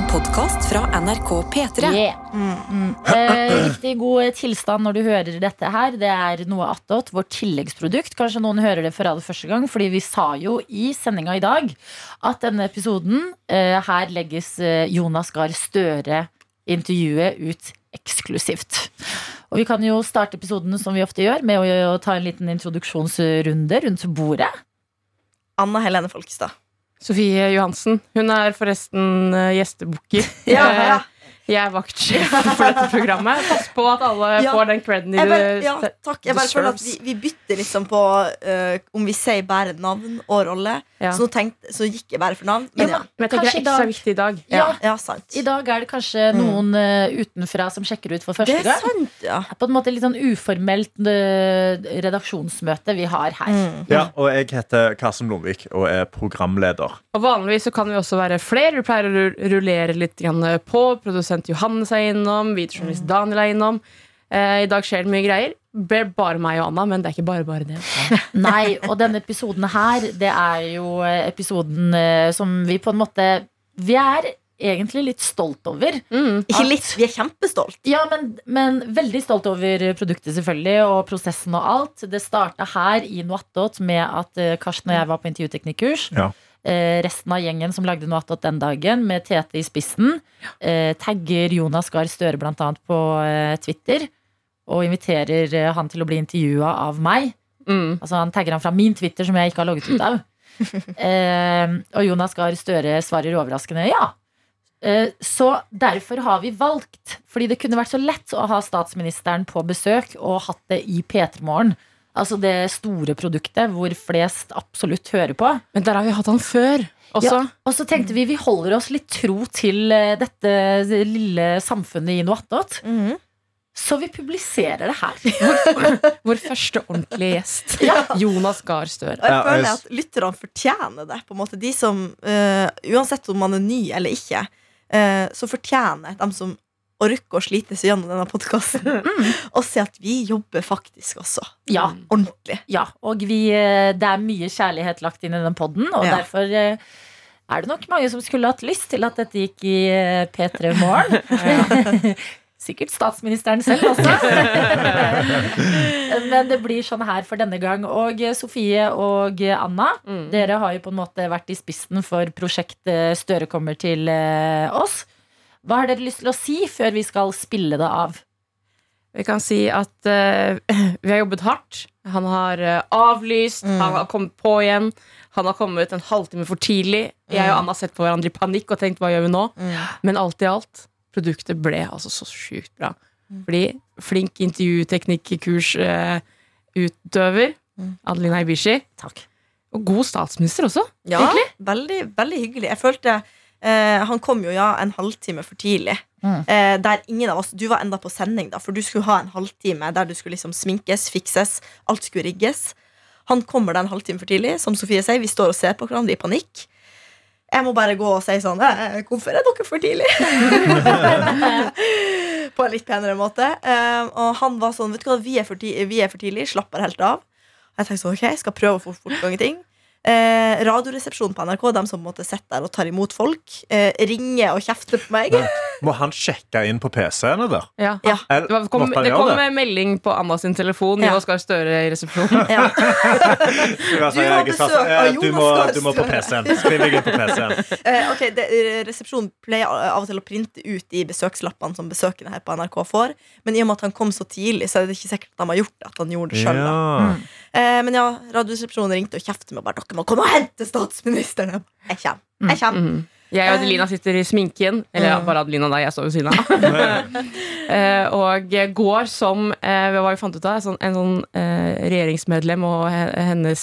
En podkast fra NRK P3. Yeah. Mm. Eh, riktig god tilstand når du hører dette her. Det er noe attåt, vårt tilleggsprodukt. Kanskje noen hører det for aller første gang, fordi vi sa jo i sendinga i dag at denne episoden eh, her legges eh, Jonas Gahr Støre-intervjuet ut eksklusivt. Og vi kan jo starte episoden som vi ofte gjør, med å, å ta en liten introduksjonsrunde rundt bordet. Anna Helene Folkestad. Sofie Johansen. Hun er forresten uh, gjestebooker. Ja, ja. Jeg er vaktsjef for dette programmet. Pass på at alle Ja. får den creden de ja, takk. Jeg bare føler at vi, vi bytter liksom på uh, om vi sier bare navn og rolle. Ja. Så tenkte, så gikk jeg bare for navn. Ja, Men ja. Men jeg tenker Kanskje det er ekstra dag- viktig i dag. Ja. Ja, sant. I dag er det kanskje noen uh, utenfra som sjekker ut for Det første er sant, ja. Det er på en måte litt sånn uformelt uh, redaksjonsmøte vi har her. Mm. Ja, og jeg heter Karsten Blomvik og er programleder. Og Vanligvis så kan vi også være flere. Vi pleier å rullere litt grann på. Produsent Johannes er innom. Videojournalist Daniel er innom. Eh, I dag skjer det mye greier. Ble bare meg og Anna, men det er ikke bare bare det. Nei, og denne episoden her, det er jo eh, episoden eh, som vi på en måte Vi er egentlig litt stolt over. Mm. Ikke litt, vi er kjempestolt. Ja, men, men veldig stolt over produktet, selvfølgelig, og prosessen og alt. Det starta her i Noattot med at eh, Karsten og jeg var på intervjuteknikkurs. Ja. Eh, resten av gjengen som lagde Noatot den dagen, med Tete i spissen, eh, tagger Jonas Gahr Støre annet på eh, Twitter. Og inviterer han til å bli intervjua av meg. Mm. Altså Han tagger han fra min Twitter, som jeg ikke har logget ut av. eh, og Jonas Gahr Støre svarer overraskende ja. Eh, så derfor har vi valgt, fordi det kunne vært så lett å ha statsministeren på besøk og hatt det i P3 Morgen. Altså det store produktet hvor flest absolutt hører på. Men der har vi hatt han før også. Og så tenkte vi vi holder oss litt tro til eh, dette lille samfunnet i noe attåt. Mhm. Så vi publiserer det her. Vår første ordentlige gjest. Ja. Jonas Gahr Støre. Og jeg føler at lytterne fortjener det. På en måte De som, uh, Uansett om man er ny eller ikke, uh, så fortjener de som orker å slite seg gjennom denne podkasten, og se at vi jobber faktisk også. Ja, Ordentlig. Ja, og vi, eh, det er mye kjærlighet lagt inn i den podden, og Ja. derfor eh, er det nok mange som skulle hatt lyst til at dette gikk i eh, P3 Morgen. Sikkert statsministeren selv også. Men det blir sånn her for denne gang. Og Sofie og Anna, Mm. dere har jo på en måte vært i spissen for prosjektet Støre kommer til oss. Hva har dere lyst til å si før vi skal spille det av? Vi kan si at uh, vi har jobbet hardt. Han har uh, avlyst, Mm. han har kommet på igjen. Han har kommet en halvtime for tidlig. Jeg og Anna har sett på hverandre i panikk og tenkt hva gjør vi nå? Men alt i alt, produktet ble altså så sjukt bra. Fordi flink intervjuteknikk-kurs-utøver, Mm. Adelina Ibishi, Takk. og god statsminister også. Ja, veldig, veldig hyggelig. Jeg følte eh, Han kom jo ja en halvtime for tidlig. Mm. Eh, der ingen av oss Du var enda på sending, da, for du skulle ha en halvtime der du skulle liksom sminkes, fikses, alt skulle rigges. Han kommer da en halvtime for tidlig. Som Sofie sier, vi står og ser på hverandre i panikk. Jeg må bare gå og si sånn eh, Hvorfor er dere for tidlig? på en litt penere måte. Eh, og han var sånn Vet du hva, vi er for, ti vi er for tidlig. Slapper helt av. Jeg tenkte sånn, ok, jeg skal prøve å få fortgang i ting. Eh, radioresepsjonen på NRK, de som måtte sitte der og tar imot folk, eh, ringer og kjefter på meg. Må han sjekke inn på PC-ene der? Ja. Ja. Eller, Det, kom, det kom en melding på Anna sin telefon. Ja. Jonas Gahr Støre i resepsjonen. Ja. Du Du har besøk av du, må, Jonas Gahr du må på PC-en. Skriv deg inn på PC-en. Eh, ok, det, Resepsjonen pleier av og til å printe ut de besøkslappene som besøkende her på NRK får. Men i og med at han kom så tidlig, så er det ikke sikkert at de har gjort det. At han gjorde det selv, da. Ja. Eh, men ja, Radioresepsjonen ringte og kjeftet med bare dere må komme og hente statsministeren. Jeg kommer. Jeg kommer. Mhm. Jeg og Adelina sitter i sminken. Eller ja, Mm. bare Adelina og deg, jeg står ved siden av. Eh, og går som eh, Hva vi fant ut av? En sånn, en sånn eh, regjeringsmedlem og hennes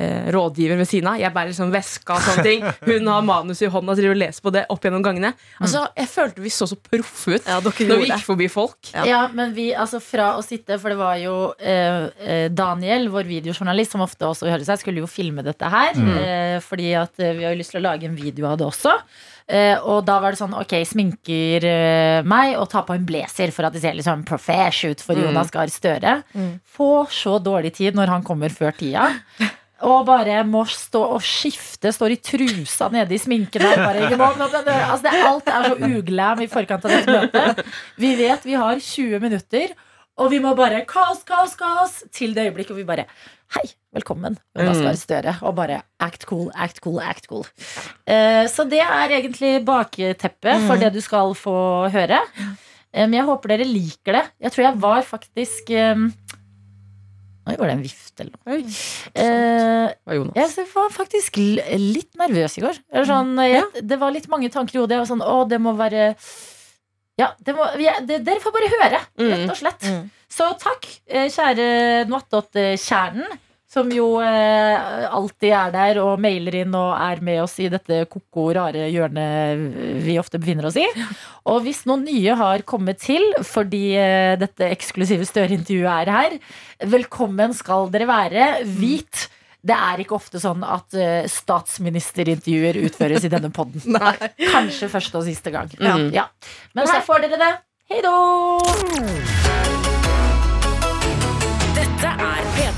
eh, rådgiver ved siden av. Jeg bærer liksom veska og sånne ting. Hun har manus i hånda og leser på det opp gjennom gangene. Altså, Jeg følte vi så så proffe ut Ja, dere når vi gikk forbi folk. Ja. Ja. men vi, altså fra å sitte For det var jo eh, eh, Daniel, vår videojournalist, som ofte også hører seg, skulle jo filme dette her. Eh, fordi at eh, vi har jo lyst til å lage en video av det også. Uh, og da var det sånn, ok, sminker uh, meg og tar på en blazer for at det ser litt sånn profesh ut for Mm. Jonas Gahr Støre. Mm. Får så dårlig tid når han kommer før tida. Og bare må stå og skifte, står i trusa nede i sminken Og Bare, vi må, altså det, alt er så uglam i forkant av dette møtet. Vi vet vi har 20 minutter, og vi må bare kaos, kaos, kaos til det øyeblikket hvor vi bare Hei, velkommen, Jonas Mm. Gahr Støre. Og bare act cool, act cool, act cool. Uh, så det er egentlig bakteppet for det du skal få høre. Men Men jeg håper dere liker det. Jeg tror jeg var faktisk eh, Oi, var det en vift eller noe? Oi, Eh, jeg var faktisk litt nervøs i går. Eller sånn, jeg, det var litt mange tanker i hodet. Jeg var sånn, å, det må være Ja, det må, ja det, dere får bare høre, rett og slett. Mm. Så takk, eh, kjære Noatot-kjernen, som jo eh, alltid er der og mailer inn og er med oss i dette koko rare hjørnet vi ofte befinner oss i. Og hvis noen nye har kommet til fordi eh, dette eksklusive Støre-intervjuet er her, velkommen skal dere være. Vit det er ikke ofte sånn at uh, statsministerintervjuer utføres i denne podden. Nei. Kanskje første og siste gang. Ja. Ja. Men her får dere det. Hei då!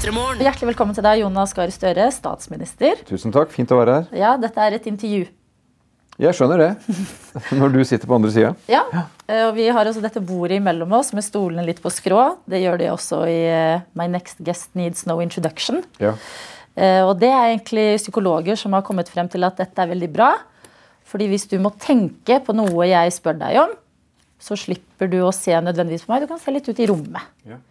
P3 Morgen. Hjertelig velkommen til deg, Jonas Gahr Støre, statsminister. Tusen takk, fint å være her. Ja, dette er et intervju. Jeg skjønner det, når du sitter på andre sida. Ja, eh, og vi har også dette bordet imellom oss med stolene litt på skrå. Det gjør de også i eh, My Next Guest Needs No Introduction. Ja. Eh, Og det er egentlig psykologer som har kommet frem til at dette er veldig bra. Fordi hvis du må tenke på noe jeg spør deg om, så slipper du å se nødvendigvis på meg. Du kan se litt ut i rommet. Ja.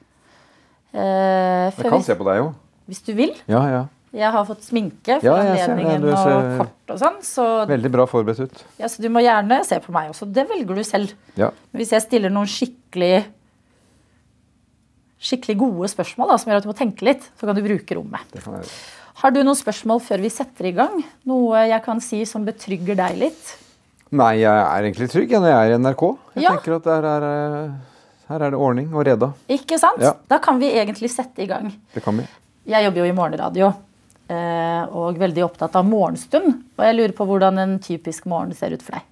Eh, Jeg kan vi- se på deg jo. Hvis du vil. Ja, ja. Jeg har fått sminke for Ja, anledningen det. og kort og sånn. Så, Veldig bra forberedt ut. ja, så du må gjerne se på meg også. Det velger du selv. Ja. Hvis jeg stiller noen skikkelig Skikkelig gode spørsmål da, som gjør at du må tenke litt, så kan du bruke rommet. Det kan jeg gjøre. Har du noen spørsmål før vi setter i gang? Noe jeg kan si som betrygger deg litt? Nei, jeg er egentlig trygg jeg, når jeg er i NRK. Jeg Ja. tenker at der er, eh, her er det ordning og reda. Ikke sant? Ja. Da kan vi egentlig sette i gang. Det kan vi. Jeg jobber jo i morgenradio eh, og veldig opptatt av morgenstund. Og jeg lurer på hvordan en typisk morgen ser ut for deg.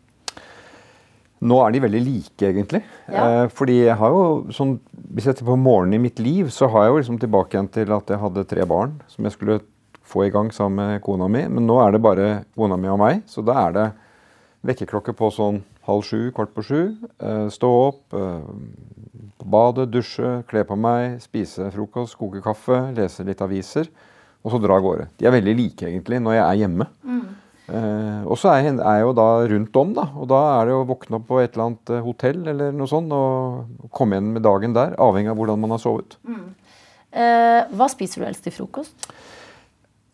Nå er de veldig like, egentlig. Ja. Eh, fordi jeg har jo sånn Hvis jeg ser på morgenen i mitt liv, så har jeg jo liksom tilbake igjen til at jeg hadde tre barn som jeg skulle få i gang sammen med kona mi. Men nå er det bare kona mi og meg, så da er det vekkerklokke på sånn halv sju, kvart på sju. Eh, stå opp, eh, på badet, dusje, kle på meg, spise frokost, koke kaffe, lese litt aviser. Og så dra av gårde. De er veldig like, egentlig, når jeg er hjemme. Eh, og så er jeg, er jo da rundt om, da. Og da er det å våkne opp på et eller annet eh, hotell eller noe sånt og komme igjen med dagen der, avhengig av hvordan man har sovet. Eh, hva spiser du helst til frokost?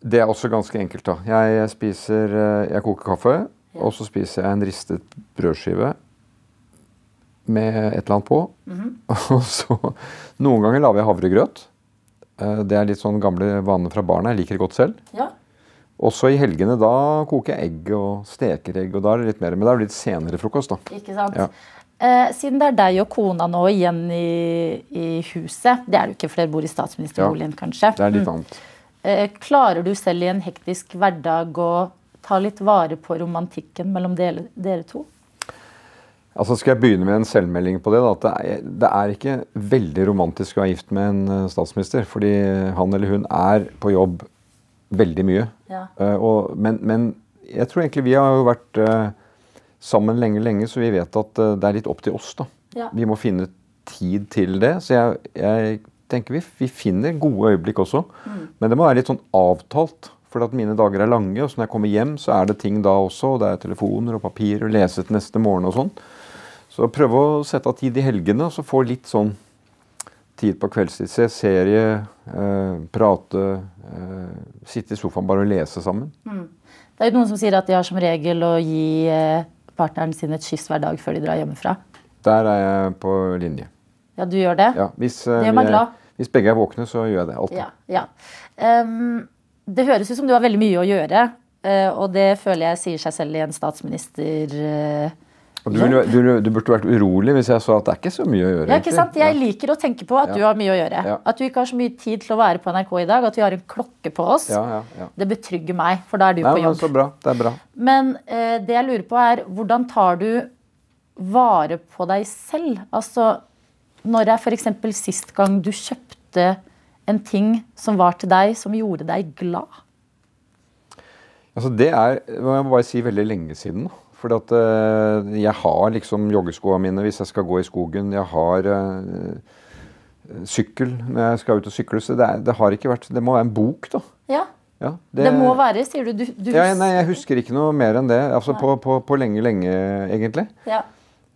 Det er også ganske enkelt, da. Jeg spiser Jeg koker kaffe, og så spiser jeg en ristet brødskive med et eller annet på. Og så Noen ganger lager jeg havregrøt. Eh, det er litt sånn gamle vaner fra barna. Jeg liker det godt selv. Ja. Også i helgene da koker jeg egg og steker egg, og da er det litt mer. Men da er det litt senere frokost, da. Ikke sant? Ja. Eh, siden det er deg og kona nå igjen i, i huset Det er det jo ikke, for dere bor i statsministerboligen, kanskje. Det er litt annet. Eh, klarer du selv i en hektisk hverdag å ta litt vare på romantikken mellom dere, dere to? Altså Skal jeg begynne med en selvmelding på det? da, at det er, det er ikke veldig romantisk å være gift med en eh, statsminister. Fordi han eller hun er på jobb veldig mye. Ja. Uh, og, men, men jeg tror egentlig vi har jo vært uh, sammen lenge, lenge, så vi vet at uh, det er litt opp til oss. da. Ja. Vi må finne tid til det. Så jeg, jeg tenker vi, vi finner gode øyeblikk også. Men det må være litt sånn avtalt. For at mine dager er lange, og så når jeg kommer hjem, så er det ting da også. og Det er telefoner og papir og lese til neste morgen og sånn. Så prøve å sette av tid i helgene, og så få litt sånn tid på kveldstid. Se serie, eh, prate, eh, sitte i sofaen bare og lese sammen. Det er jo noen som sier at de har som regel å gi eh, partneren sin et kyss hver dag før de drar hjemmefra. Der er jeg på linje. Ja, du gjør det? Ja, hvis, eh, Det gjør meg glad. hvis begge er våkne, så gjør jeg det alltid. Ja, ja. Ehm, det høres ut som du har veldig mye å gjøre. eh, og det føler jeg sier seg selv i en statsminister... eh, du, du, du burde vært urolig hvis jeg så at det er ikke så mye å gjøre. Ja, ikke sant? Jeg liker å tenke på at Ja. du har mye å gjøre. Ja. At du ikke har så mye tid til å være på NRK i dag. At vi har en klokke på oss. Ja, ja, ja. Det betrygger meg, for da er du Nei, på men jobb. så bra. Det er bra. Men eh, det jeg lurer på er, hvordan tar du vare på deg selv? Altså, når er f.eks. sist gang du kjøpte en ting som var til deg, som gjorde deg glad? Altså det er må jeg bare si veldig lenge siden. Fordi at uh, jeg har liksom joggeskoene mine hvis jeg skal gå i skogen. Jeg har uh, sykkel når jeg skal ut og sykle. Så det, er, det har ikke vært Det må være en bok, da. Ja, Ja, det, må være, sier du. Du, du ja, Nei, jeg husker ikke noe mer enn det. Altså på, på, på lenge, lenge, egentlig. Ja,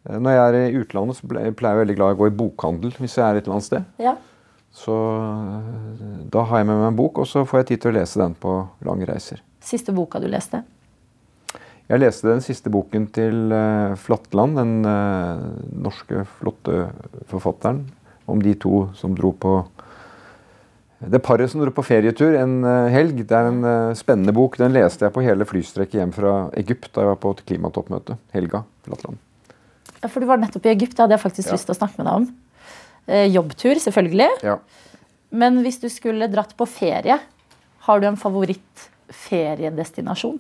Eh, Når jeg er i utlandet, så pleier jeg veldig glad i å gå i bokhandel hvis jeg er et eller annet sted. ja. Så eh, da har jeg med meg en bok, og så får jeg tid til å lese den på lange reiser. Siste boka du leste? Jeg leste den siste boken til eh, Flatland, den eh, norske flotte forfatteren, om de to som dro på Det paret som dro på ferietur en helg. Det er en spennende bok. Den leste jeg på hele flystrekket hjem fra Egypt da jeg var på et klimatoppmøte. Helga Flatland. Ja, for du var nettopp i Egypt. Det hadde jeg faktisk Ja. lyst til å snakke med deg om. Eh, jobbtur, selvfølgelig. Ja. Men hvis du skulle dratt på ferie, har du en favorittferiedestinasjon?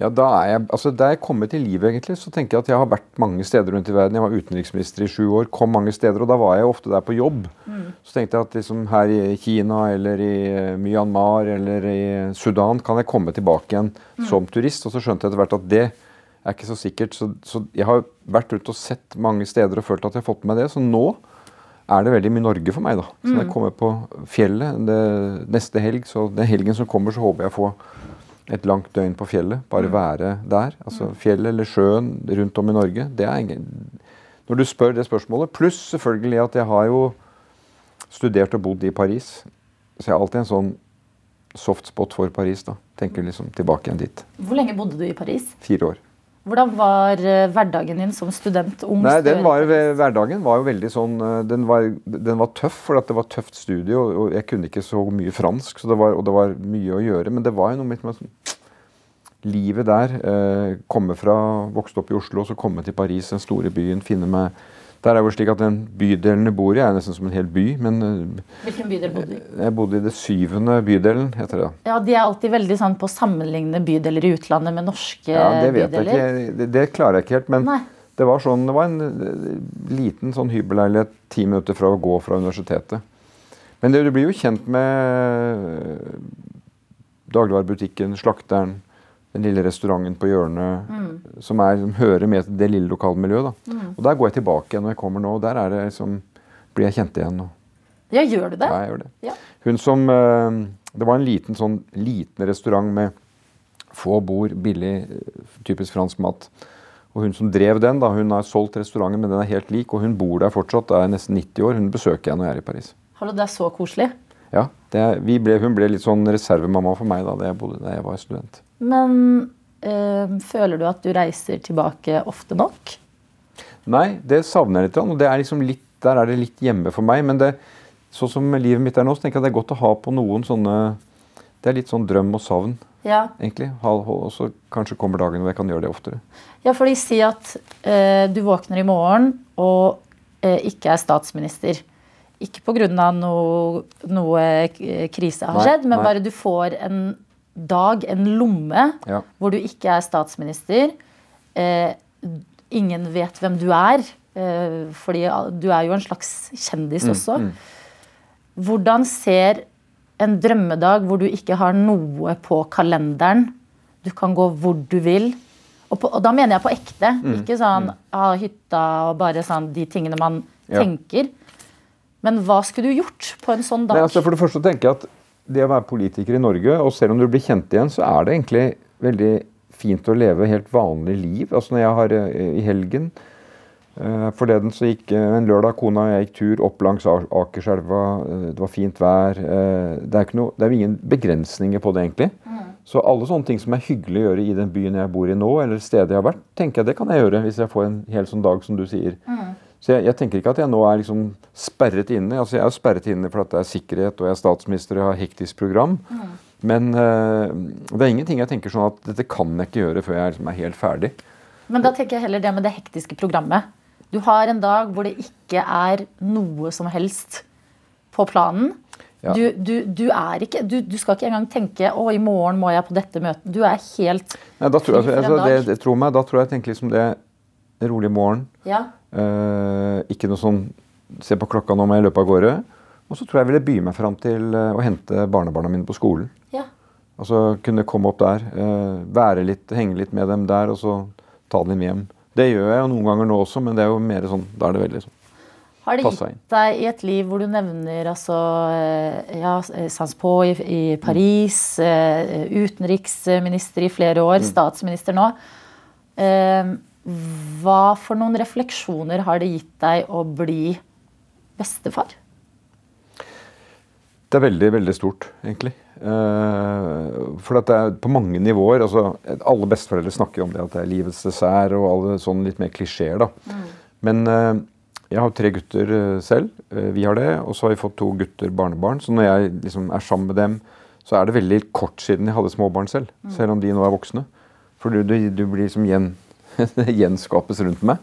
Ja, da er jeg, altså Da jeg kommet til livet, egentlig, så tenker jeg at jeg har vært mange steder rundt i verden. Jeg var utenriksminister i sju år, kom mange steder, og da var jeg ofte der på jobb. Så tenkte jeg at liksom her i Kina eller i eh, Myanmar eller i Sudan kan jeg komme tilbake igjen som turist. Og så skjønte jeg etter hvert at det er ikke så sikkert. Så, så jeg har vært rundt og sett mange steder og følt at jeg har fått med det. Så nå er det veldig mye Norge for meg, da. Så når jeg kommer på fjellet det, neste helg, så den helgen som kommer, så håper jeg å få et langt døgn på fjellet. Bare være der. Altså fjellet eller sjøen rundt om i Norge. Det er ingen Når du spør det spørsmålet. Pluss selvfølgelig at jeg har jo studert og bodd i Paris. Så jeg har alltid en sånn soft spot for Paris. da. Tenker liksom tilbake igjen dit. Hvor lenge bodde du i Paris? Fire år. Hvordan var eh, hverdagen din som student? Ung Nei, den var, Hverdagen var jo veldig sånn eh, Den var, den var tøff, for det var tøft studie, og, jeg kunne ikke så mye fransk, så det var, og det var mye å gjøre. Men det var jo noe med sånn, livet der. Eh, komme fra, Vokste opp i Oslo, så komme til Paris, den store byen. finne meg Der er det jo slik at den bydelen jeg bor i, er nesten som en hel by. Men eh, Hvilken bydel bodde du i? jeg bodde i det syvende bydelen, heter det. Ja, De er alltid veldig sånn på å sammenligne bydeler i utlandet med norske bydeler. Ja, Det vet jeg ikke. Det, det klarer jeg ikke helt. Men Nei. det var sånn, det var en eh, liten sånn hybelleilighet ti minutter fra å gå fra universitetet. Men det, du blir jo kjent med eh, dagligvarebutikken, slakteren, den lille restauranten på hjørnet, som, er, som hører med til det lille lokalmiljøet. Da. Og der går jeg tilbake igjen når jeg kommer nå, og der er det liksom, blir jeg kjent igjen. Og, Ja, gjør du det? ja, jeg gjør det. Ja. Hun som eh, Det var en liten sånn liten restaurant med få bord, billig, eh, typisk fransk mat. Og hun som drev den, da, hun har solgt restauranten, men den er helt lik. Og hun bor der fortsatt, er nesten 90 år. Hun besøker jeg når jeg er i Paris. Hallo, det er så koselig. Ja, det vi ble, Hun ble litt sånn reservemamma for meg da, da jeg, bodde, da jeg var student. Men øh, føler du at du reiser tilbake ofte nok? Nei, det savner jeg litt. Og det er liksom litt, der er det litt hjemme for meg. Men det, sånn som livet mitt er nå, så tenker jeg det er godt å ha på noen sånne Det er litt sånn drøm og savn, Ja. egentlig. Og så kanskje kommer dagen hvor jeg kan gjøre det oftere. Ja, for de sier at øh, du våkner i morgen og øh, ikke er statsminister. Ikke pga. Noe, noe krise har Nei, skjedd, men nei. bare du får en dag, en lomme, Ja. hvor du ikke er statsminister. Eh, ingen vet hvem du er, eh, fordi du er jo en slags kjendis også. Hvordan ser en drømmedag hvor du ikke har noe på kalenderen, du kan gå hvor du vil, og, på, og da mener jeg på ekte, ikke sånn ha hytta og bare sånn de tingene man Ja. tenker. Men hva skulle du gjort på en sånn dag? Nei, altså for det første tenker jeg at det å være politiker i Norge, og selv om du blir kjent igjen, så er det egentlig veldig fint å leve helt vanlig liv. Altså når jeg har eh, i helgen eh, Forleden så gikk eh, en lørdag kona og jeg gikk tur opp langs Akerselva. Det var fint vær. Det er, ikke noe, det er ingen begrensninger på det, egentlig. Så alle sånne ting som er hyggelig å gjøre i den byen jeg bor i nå, eller stedet jeg har vært, tenker jeg det kan jeg gjøre hvis jeg får en hel sånn dag, som du sier. Så jeg, jeg tenker ikke at jeg nå er liksom sperret inne. Altså Jeg er jo sperret inne for at det er sikkerhet, og jeg er statsminister og jeg har hektisk program. Men uh, det er ingenting jeg tenker sånn at dette kan jeg ikke gjøre før jeg liksom er helt ferdig. Men da tenker jeg heller det med det hektiske programmet. Du har en dag hvor det ikke er noe som helst på planen. Ja. Du, du, du, er ikke, du, du skal ikke engang tenke å, i morgen må jeg på dette møtet. Du er helt Nei, da tror, jeg, altså, det, det, tror meg, da tror jeg tenker liksom det rolig morgen. Ja. Eh, ikke noe sånn se på klokka nå må jeg løpe av gårde. Og så tror jeg jeg ville by meg fram til eh, å hente barnebarna mine på skolen. ja. Altså kunne komme opp der, eh, være litt, henge litt med dem der, og så ta dem hjem. Det gjør jeg jo noen ganger nå også, men det er jo mer sånn, da er det veldig sånn. Har det gitt deg i et liv hvor du nevner altså eh, ja, Sans på i, i Paris, mm. utenriksminister i flere år, Mm. statsminister nå. Eh, Hva for noen refleksjoner har det gitt deg å bli bestefar? Det er veldig, veldig stort, egentlig. Eh, for at det er på mange nivåer. altså Alle besteforeldre snakker om det at det er livets dessert og alle sånne litt mer klisjeer. da. Men eh, jeg har tre gutter eh, selv. Vi har det. Og så har vi fått to gutter barnebarn. Så når jeg liksom er sammen med dem, så er det veldig kort siden jeg hadde småbarn selv. Selv om de nå er voksne. For du, du, du blir liksom gjen, gjenskapes rundt meg.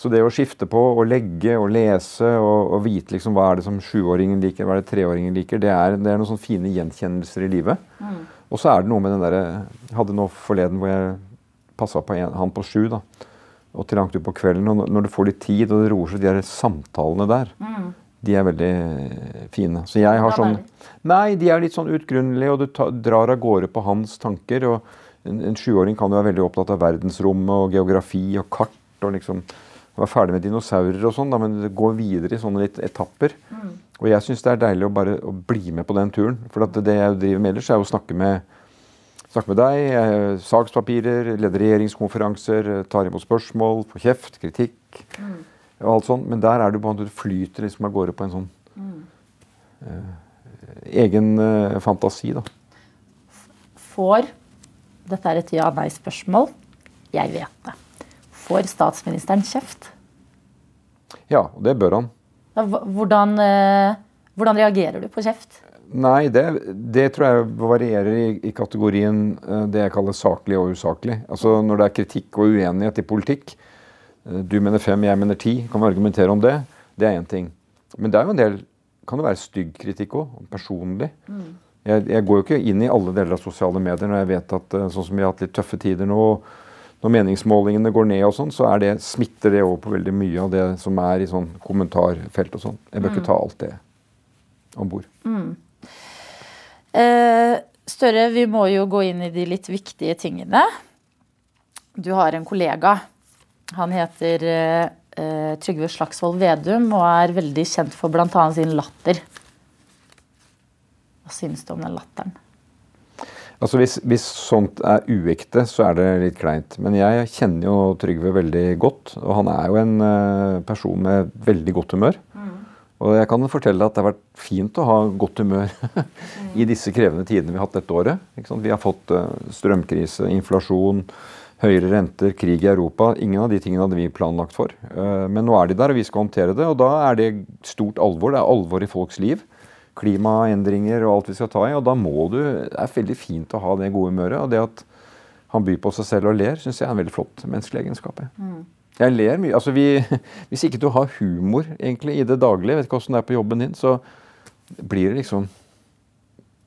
Så det å skifte på og legge og lese og, og vite liksom hva er det som sjuåringen liker, hva er det treåringen liker, det er, det er noen sånne fine gjenkjennelser i livet. Og så er det noe med den derre Jeg hadde nå forleden hvor jeg passa på en, han på sju. da, Og til langt utpå kvelden. Og når- du får litt tid, og det roer seg, de der samtalene der, de er veldig fine. Så jeg har sånn Nei, de er litt sånn utgrunnelige, og du ta, drar av gårde på hans tanker. og En, en sjuåring kan jo være veldig opptatt av verdensrommet og geografi og kart. og liksom være ferdig med dinosaurer og sånn, men gå går videre i sånne litt etapper. Og jeg syns det er deilig å bare å bli med på den turen. For at det jeg driver med ellers, er å snakke med, snakke med deg, eh, sakspapirer, leder regjeringskonferanser, eh, tar imot spørsmål, får kjeft, kritikk og alt sånt. Men der er du bare en du flyter liksom av gårde på en sånn eh, egen eh, fantasi, da. Får Dette er et ja-nei-spørsmål. Jeg vet det. Får statsministeren kjeft? Ja, og det bør han. Hvordan, eh, hvordan reagerer du på kjeft? Nei, det, det tror jeg varierer i, i kategorien eh, det jeg kaller saklig og usaklig. Altså Når det er kritikk og uenighet i politikk, eh, du mener fem, jeg mener ti, kan vi argumentere om det. Det er én ting. Men det er jo en del kan det være stygg kritikk òg, personlig. Jeg, jeg går jo ikke inn i alle deler av sosiale medier når jeg vet at eh, sånn som vi har hatt litt tøffe tider nå, når meningsmålingene går ned og sånn, så det, smitter det over på veldig mye av det som er i sånn kommentarfelt og sånn. Jeg bør ikke ta alt det om bord. Eh, Støre, vi må jo gå inn i de litt viktige tingene. Du har en kollega. Han heter eh, eh, Trygve Slagsvold Vedum og er veldig kjent for bl.a. sin latter. Hva syns du om den latteren? Altså hvis, hvis sånt er uekte, så er det litt kleint. Men jeg kjenner jo Trygve veldig godt. Og han er jo en eh, person med veldig godt humør. Og jeg kan fortelle at det har vært fint å ha godt humør i disse krevende tidene vi har hatt dette året. Vi har fått eh, strømkrise, inflasjon, høyere renter, krig i Europa. Ingen av de tingene hadde vi planlagt for. Eh, Men nå er de der, og vi skal håndtere det. Og da er det stort alvor. Det er alvor i folks liv klimaendringer og alt vi skal ta i. Og da må du Det er veldig fint å ha det gode humøret. Og det at han byr på seg selv og ler, syns jeg er en veldig flott menneskelig egenskap. jeg. Jeg ler mye. Altså vi, hvis ikke du har humor egentlig i det daglige, vet ikke hvordan det er på jobben din, så blir det liksom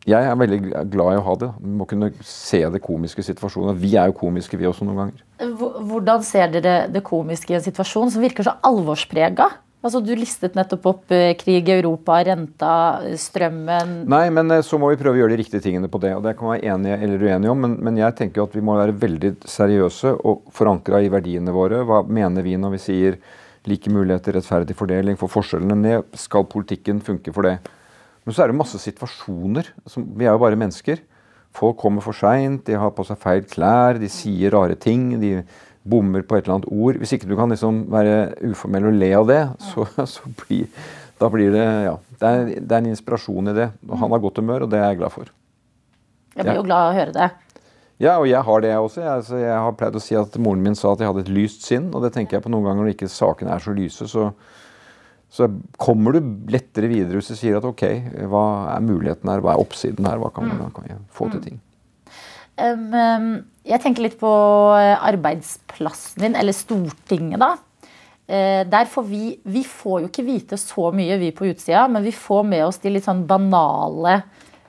Jeg er veldig glad i å ha det. Vi må kunne se det komiske i situasjonen. Vi er jo komiske, vi også, noen ganger. Hvordan ser dere det komiske i en situasjon som virker så alvorsprega? Altså, du listet nettopp opp eh, krig i Europa, renta, eh, strømmen Nei, men eh, så må vi prøve å gjøre de riktige tingene på det. og Det kan være enige eller uenige om, men, men jeg tenker at vi må være veldig seriøse og forankra i verdiene våre. Hva mener vi når vi sier like muligheter, rettferdig fordeling, få forskjellene ned? Skal politikken funke for det? Men så er det masse situasjoner. Som, vi er jo bare mennesker. Folk kommer for seint, de har på seg feil klær, de sier rare ting. de bommer på et eller annet ord. Hvis ikke du kan liksom være uformell og le av det, så, så blir, da blir det ja, det er, det er en inspirasjon i det. Og han har godt humør, og det er jeg glad for. Jeg blir jo glad av å høre det. Ja, og jeg har det jeg også. Jeg, så jeg har pleid å si at moren min sa at jeg hadde et lyst sinn, og det tenker jeg på noen ganger når ikke sakene er så lyse, så, så kommer du lettere videre hvis du sier at ok, hva er muligheten her, hva er oppsiden her, hva kan, man, kan jeg få til ting? Jeg tenker litt på eh, arbeidsplassen din, eller Stortinget, da. Eh, der får vi, vi får jo ikke vite så mye, vi på utsida, men vi får med oss de litt sånn banale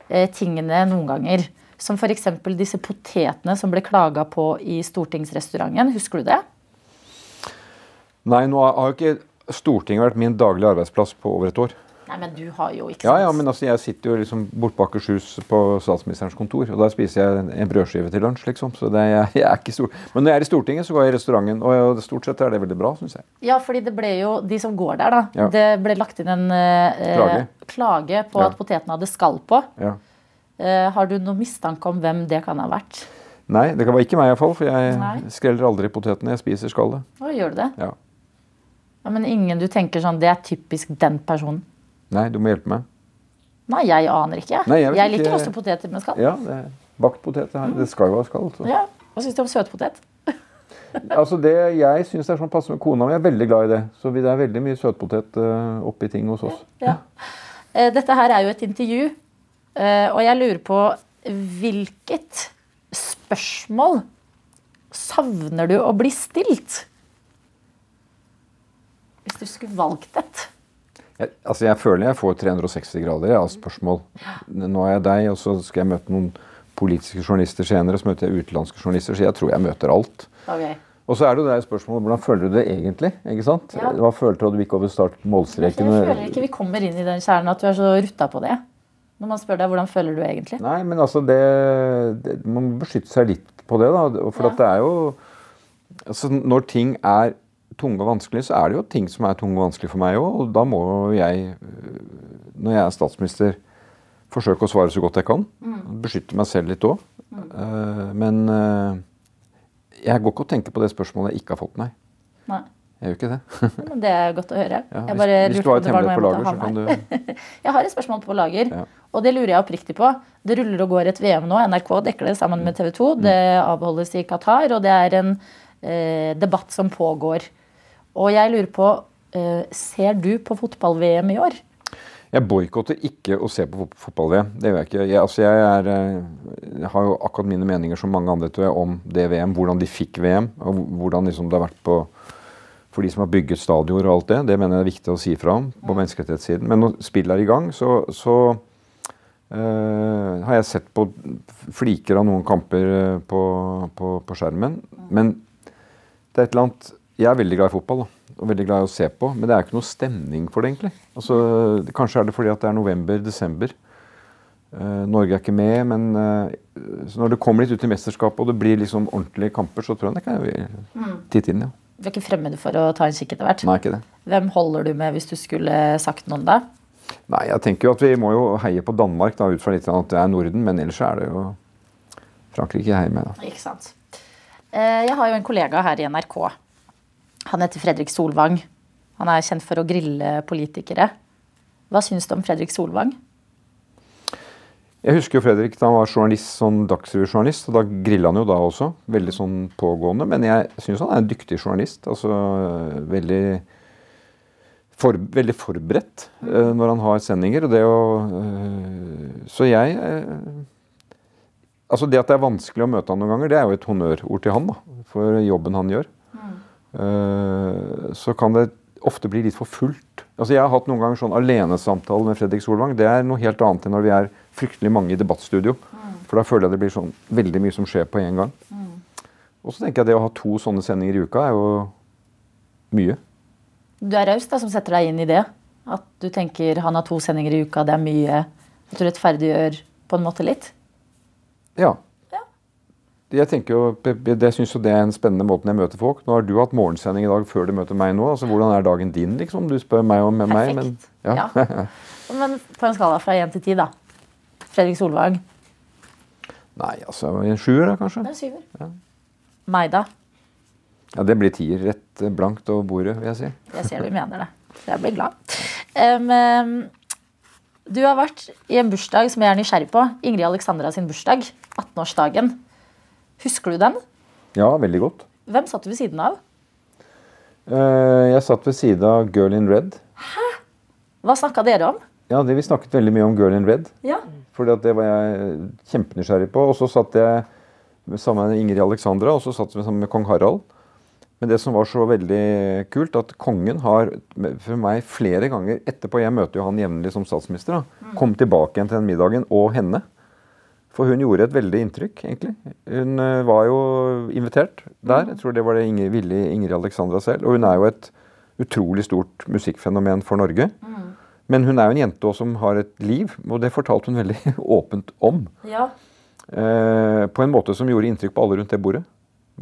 eh, tingene noen ganger. Som f.eks. disse potetene som ble klaga på i stortingsrestauranten. Husker du det? Nei, nå har jo ikke Stortinget vært min daglige arbeidsplass på over et år. Nei, men du har jo ikke Ja, sant? ja, men altså, jeg sitter jo liksom bort på Akershus på statsministerens kontor, og da spiser jeg en, brødskive til lunsj, liksom. Så det, jeg, jeg er ikke stor. Men når jeg er i Stortinget, så går jeg i restauranten, og stort sett er det veldig bra, syns jeg. Ja, fordi det ble jo, de som går der, da. Ja. Det ble lagt inn en eh, Klage. klage på Ja. at poteten hadde skall på. Ja. Eh, har du noen mistanke om hvem det kan ha vært? Nei, det kan være ikke meg iallfall, for jeg Nei. skreller aldri potetene. Jeg spiser skallet. Å, gjør du det? Ja. Ja, men ingen du tenker sånn, det er typisk den personen. Nei, du må hjelpe meg. Nei, jeg aner ikke. Nei, jeg jeg liker ikke. også poteter med skall. Ja, det bakt potet. Det, det skal jo ha skall. Så. Ja. Hva syns du om søtpotet? Altså det Jeg syns er sånn passe med kona mi. er veldig glad i det. Så det er veldig mye søtpotet uh, oppi ting hos oss. Ja. Eh, Dette her er jo et intervju, eh, og jeg lurer på hvilket spørsmål savner du å bli stilt? Hvis du skulle valgt et. Jeg, altså jeg føler jeg får 360 grader jeg, av spørsmål. Nå er jeg deg, og så skal jeg møte noen politiske journalister senere. Så møter jeg utenlandske journalister, så jeg tror jeg møter alt. Okay. Og så er det jo det spørsmålet hvordan føler du det egentlig? ikke sant? Ja. Hva følte du du gikk over Jeg start-målstreken? føler ikke vi kommer inn i den kjernen at du er så rutta på det. Når man spør deg hvordan føler du egentlig. Nei, men altså det, det Man må beskytte seg litt på det, da. For Ja. at det er jo altså Når ting er tunge og vanskelig, så er det jo ting som er tunge og vanskelig for meg òg. Og da må jeg, øh, når jeg er statsminister, forsøke å svare så godt jeg kan. Beskytte meg selv litt òg. Men øh, jeg går ikke og tenker på det spørsmålet jeg ikke har fått, nei. Nei. Jeg gjør ikke det. Men det er godt å høre. Ja, jeg hvis, bare hvis du har et hemmelighet på lager, så kan du Jeg har et spørsmål på lager, Ja. og det lurer jeg oppriktig på. Det ruller og går et VM nå. NRK dekker det sammen med TV 2. Mm. Det avholdes i Qatar, og det er en eh, debatt som pågår. Og jeg lurer på eh, Ser du på fotball-VM i år? Jeg boikotter ikke å se på fotball-VM. Det gjør jeg ikke. Jeg, altså jeg, er, eh, jeg har jo akkurat mine meninger som mange andre tror jeg, om det VM. Hvordan de fikk VM, og hvordan liksom det har vært på, for de som har bygget stadioner og alt det. Det mener jeg er viktig å si fra om på menneskerettighetssiden. Men når spillet er i gang, så, så eh, har jeg sett på fliker av noen kamper på, på, på skjermen. Men det er et eller annet Jeg er veldig glad i fotball. da og veldig glad i å se på, men det er ikke noe stemning for det, egentlig. Altså, kanskje er det fordi at det er november-desember. Uh, Norge er ikke med, men uh, så når det kommer litt ut i mesterskapet og det blir liksom ordentlige kamper, så tror jeg det kan vi titte inn, ja. Du er ikke fremmed for å ta en kikk etter hvert? Nei, ikke det. Hvem holder du med hvis du skulle sagt noen da? Nei, jeg tenker jo at vi må jo heie på Danmark da, ut fra litt at det er Norden, men ellers er det jo Frankrike jeg heier med, da. Ikke sant. Eh, Jeg har jo en kollega her i NRK. Han heter Fredrik Solvang. Han er kjent for å grille politikere. Hva syns du om Fredrik Solvang? Jeg husker jo Fredrik da han var journalist, sånn dagsrevyjournalist, og da grilla han jo da også. Veldig sånn pågående. Men jeg syns han er en dyktig journalist. Altså veldig for, veldig forberedt uh, når han har sendinger. Og det å Uh, Så jeg uh, Altså det at det er vanskelig å møte han noen ganger, det er jo et honnørord til han, da. For jobben han gjør. Eh, så kan det ofte bli litt for fullt. Altså Jeg har hatt noen ganger sånn alenesamtale med Fredrik Solvang. Det er noe helt annet enn når vi er fryktelig mange i debattstudio. For da føler jeg det blir sånn veldig mye som skjer på en gang. Og så tenker jeg det å ha to sånne sendinger i uka er jo mye. Du er raus som setter deg inn i det. At du tenker han har to sendinger i uka, det er mye. At du rettferdiggjør på en måte litt. Ja. Ja. Jeg tenker jo, jeg synes jo det er en spennende måten jeg møter folk. Nå har du hatt morgensending i dag før du møter meg nå. altså Hvordan er dagen din, liksom? Du spør meg om med meg. Men, Perfekt. ja. Men på en skala fra én til ti, da. Fredrik Solvang. Nei, altså en sjuer, da, kanskje. Det er Ja. Meg, da? Ja, Det blir tier. Rett eh, blankt over bordet, vil jeg si. Jeg ser du mener det. Så jeg blir glad. Em, du har vært i en bursdag som jeg er nysgjerrig på. Ingrid Alexandra sin bursdag. 18-årsdagen. Husker du den? Ja, veldig godt. Hvem satt du ved siden av? Eh, Jeg satt ved siden av Girl in Red. Hæ? Hva snakka dere om? Ja, det, Vi snakket veldig mye om Girl in Red. Ja. Fordi det var jeg kjempenysgjerrig på. Og så satt jeg sammen med Ingrid Alexandra, og så satt vi sammen med kong Harald. Men det som var så veldig kult, at kongen har for meg flere ganger etterpå Jeg møter jo han jevnlig som statsminister. da, Kom tilbake igjen til den middagen, og henne. For hun gjorde et veldig inntrykk, egentlig. Hun eh, var jo invitert der. Jeg tror det var det Inge, ville Ingrid Alexandra selv. Og hun er jo et utrolig stort musikkfenomen for Norge. Men hun er jo en jente også som har et liv, og det fortalte hun veldig åpent om. Ja. Eh, på en måte som gjorde inntrykk på alle rundt det bordet.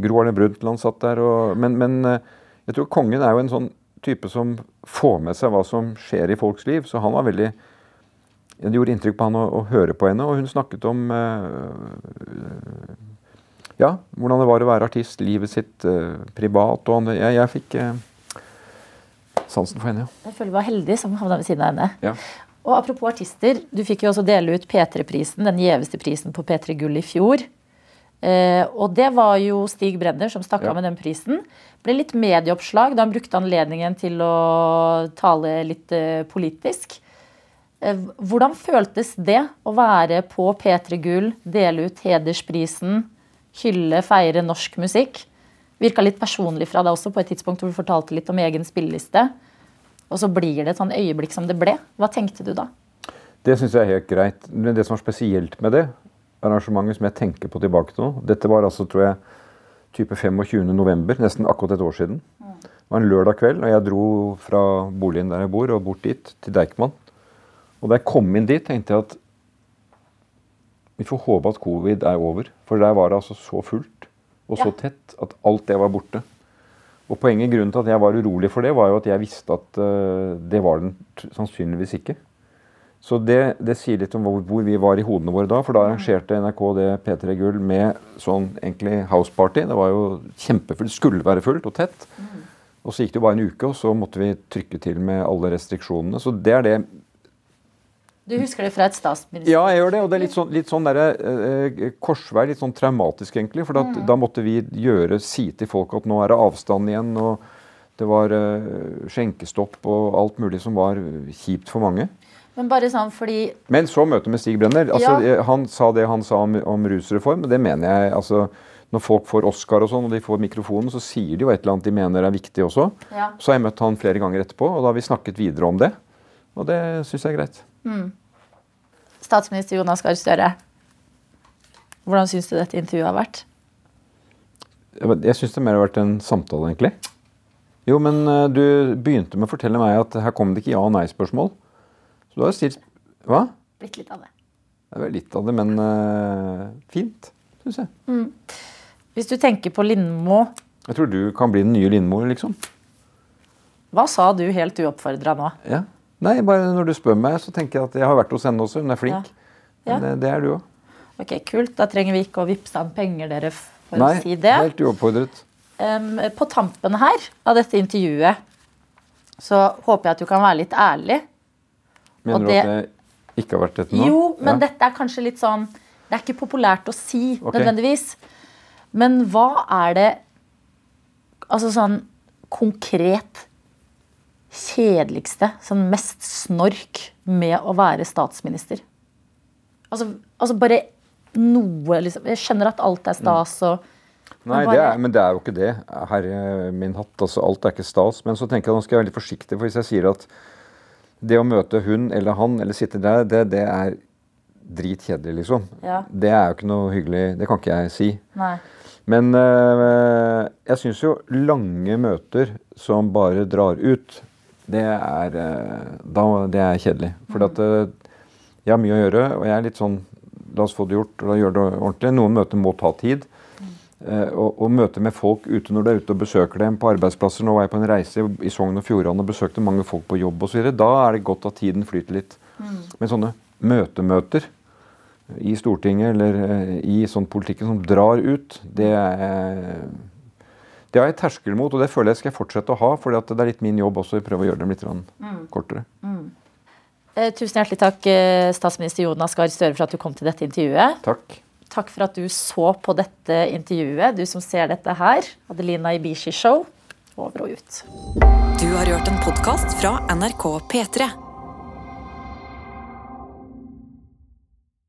Gro Arne Brundtland satt der. Og, men, men eh, jeg tror kongen er jo en sånn type som får med seg hva som skjer i folks liv. Så han var veldig Det gjorde inntrykk på han å, å høre på henne, og hun snakket om eh, ja, hvordan det var å være artist, livet sitt eh, privat og andre. Jeg, jeg fikk eh, sansen for henne, ja. Jeg føler vi var heldige som havna ved siden av henne. ja. Og apropos artister, du fikk jo også dele ut P3-prisen, den gjeveste prisen på P3 Gull i fjor. Eh, og det var jo Stig Brenner som stakk Ja. med den prisen. Ble litt medieoppslag da han brukte anledningen til å tale litt eh, politisk. Eh, hvordan føltes det å være på P3 Gull, dele ut hedersprisen, hylle, feire norsk musikk? Virka litt personlig fra deg også på et tidspunkt hvor du fortalte litt om egen spilleliste. Og så blir det et sånn øyeblikk som det ble. Hva tenkte du da? Det syns jeg er helt greit. Men det som var spesielt med det arrangementet som jeg tenker på tilbake til nå Dette var altså, tror jeg, type 25. november, nesten akkurat et år siden. Det var en lørdag kveld, og jeg dro fra boligen der jeg bor, og bort dit, til Deichman. Og da jeg kom inn dit, tenkte jeg at vi får håpe at covid er over. For der var det altså så fullt og så tett at alt det var borte. Og poenget, grunnen til at jeg var urolig for det, var jo at jeg visste at uh, det var den sannsynligvis ikke. Så det, det sier litt om hvor, hvor vi var i hodene våre da. For da arrangerte NRK det P3 Gull med sånn egentlig houseparty. Det var jo kjempefullt. Skulle være fullt og tett. Og så gikk det jo bare en uke, og så måtte vi trykke til med alle restriksjonene. Så det er det Du husker det fra et statsminister? ja, jeg gjør det. Og det er litt sånn, litt sånn der, eh, korsvei, litt sånn traumatisk, egentlig. For at, da måtte vi gjøre, si til folk at nå er det avstand igjen. Og det var eh, skjenkestopp og alt mulig som var kjipt for mange. Men bare sånn fordi Men så møtet med Stig Brenner. Altså, Ja. eh, Han sa det han sa om, om rusreform, det mener jeg. altså Når folk får Oscar og sånn, og de får mikrofonen, så sier de jo et eller annet de mener er viktig også. Ja. Så har jeg møtt han flere ganger etterpå, og da har vi snakket videre om det. Og det syns jeg er greit. Statsminister Jonas Gahr Støre. Hvordan syns du dette intervjuet har vært? Jeg, syns det mer har vært en samtale, egentlig. Jo, men eh, du begynte med å fortelle meg at her kom det ikke ja- og nei-spørsmål. Så du har jo stilt Hva? Blitt litt av det. Det er vel litt av det, men uh, fint, syns jeg. Hvis du tenker på Lindmo, Jeg tror du kan bli den nye Lindmo, liksom. hva sa du helt uoppfordra nå? Ja. Nei, bare når du spør meg, så tenker jeg at jeg har vært hos henne også. Hun er flink. Ja. Men det, det er du òg. Ok, Kult. Da trenger vi ikke å vippse av penger, dere, for Nei, å si det. helt uoppfordret. Um, på tampen her av dette intervjuet så håper jeg at du kan være litt ærlig. Mener Og du det- at jeg ikke har vært dette nå? Jo, men Ja. dette er kanskje litt sånn Det er ikke populært å si okay. nødvendigvis. Men hva er det Altså sånn konkret kjedeligste, sånn mest snork med å være statsminister? Altså, altså bare noe, liksom. Jeg skjønner at alt er stas og Nei, det er, men det er jo ikke det. Herre min hatt, altså alt er ikke stas. Men så tenker jeg nå skal jeg være litt forsiktig, for hvis jeg sier at det å møte hun eller han eller sitte der, det, det er dritkjedelig, liksom. Ja. Det er jo ikke noe hyggelig. Det kan ikke jeg si. Nei. Men øh, jeg syns jo lange møter som bare drar ut, det er, øh, da, det er kjedelig. For at øh, jeg har mye å gjøre, og jeg er litt sånn La oss få det gjort, og da gjør det ordentlig. Noen møter må ta tid. Eh, og, og møte med folk ute når du er ute og besøker dem på arbeidsplasser. Nå var jeg på en reise i Sogn og Fjordane og besøkte mange folk på jobb osv. Da er det godt at tiden flyter litt. Men sånne møtemøter i Stortinget eller eh, i sånn politikken som drar ut, det er det har jeg terskel mot, og det føler jeg skal jeg fortsette å ha. For det er litt min jobb også å prøve å gjøre dem litt mm. kortere. Eh, tusen hjertelig takk, eh, statsminister Jonas Gahr Støre, for at du kom til dette intervjuet. Takk. Takk for at du så på dette intervjuet, du som ser dette her. Adelina Ibishi Show. Over og ut. Du har hørt en podkast fra NRK P3.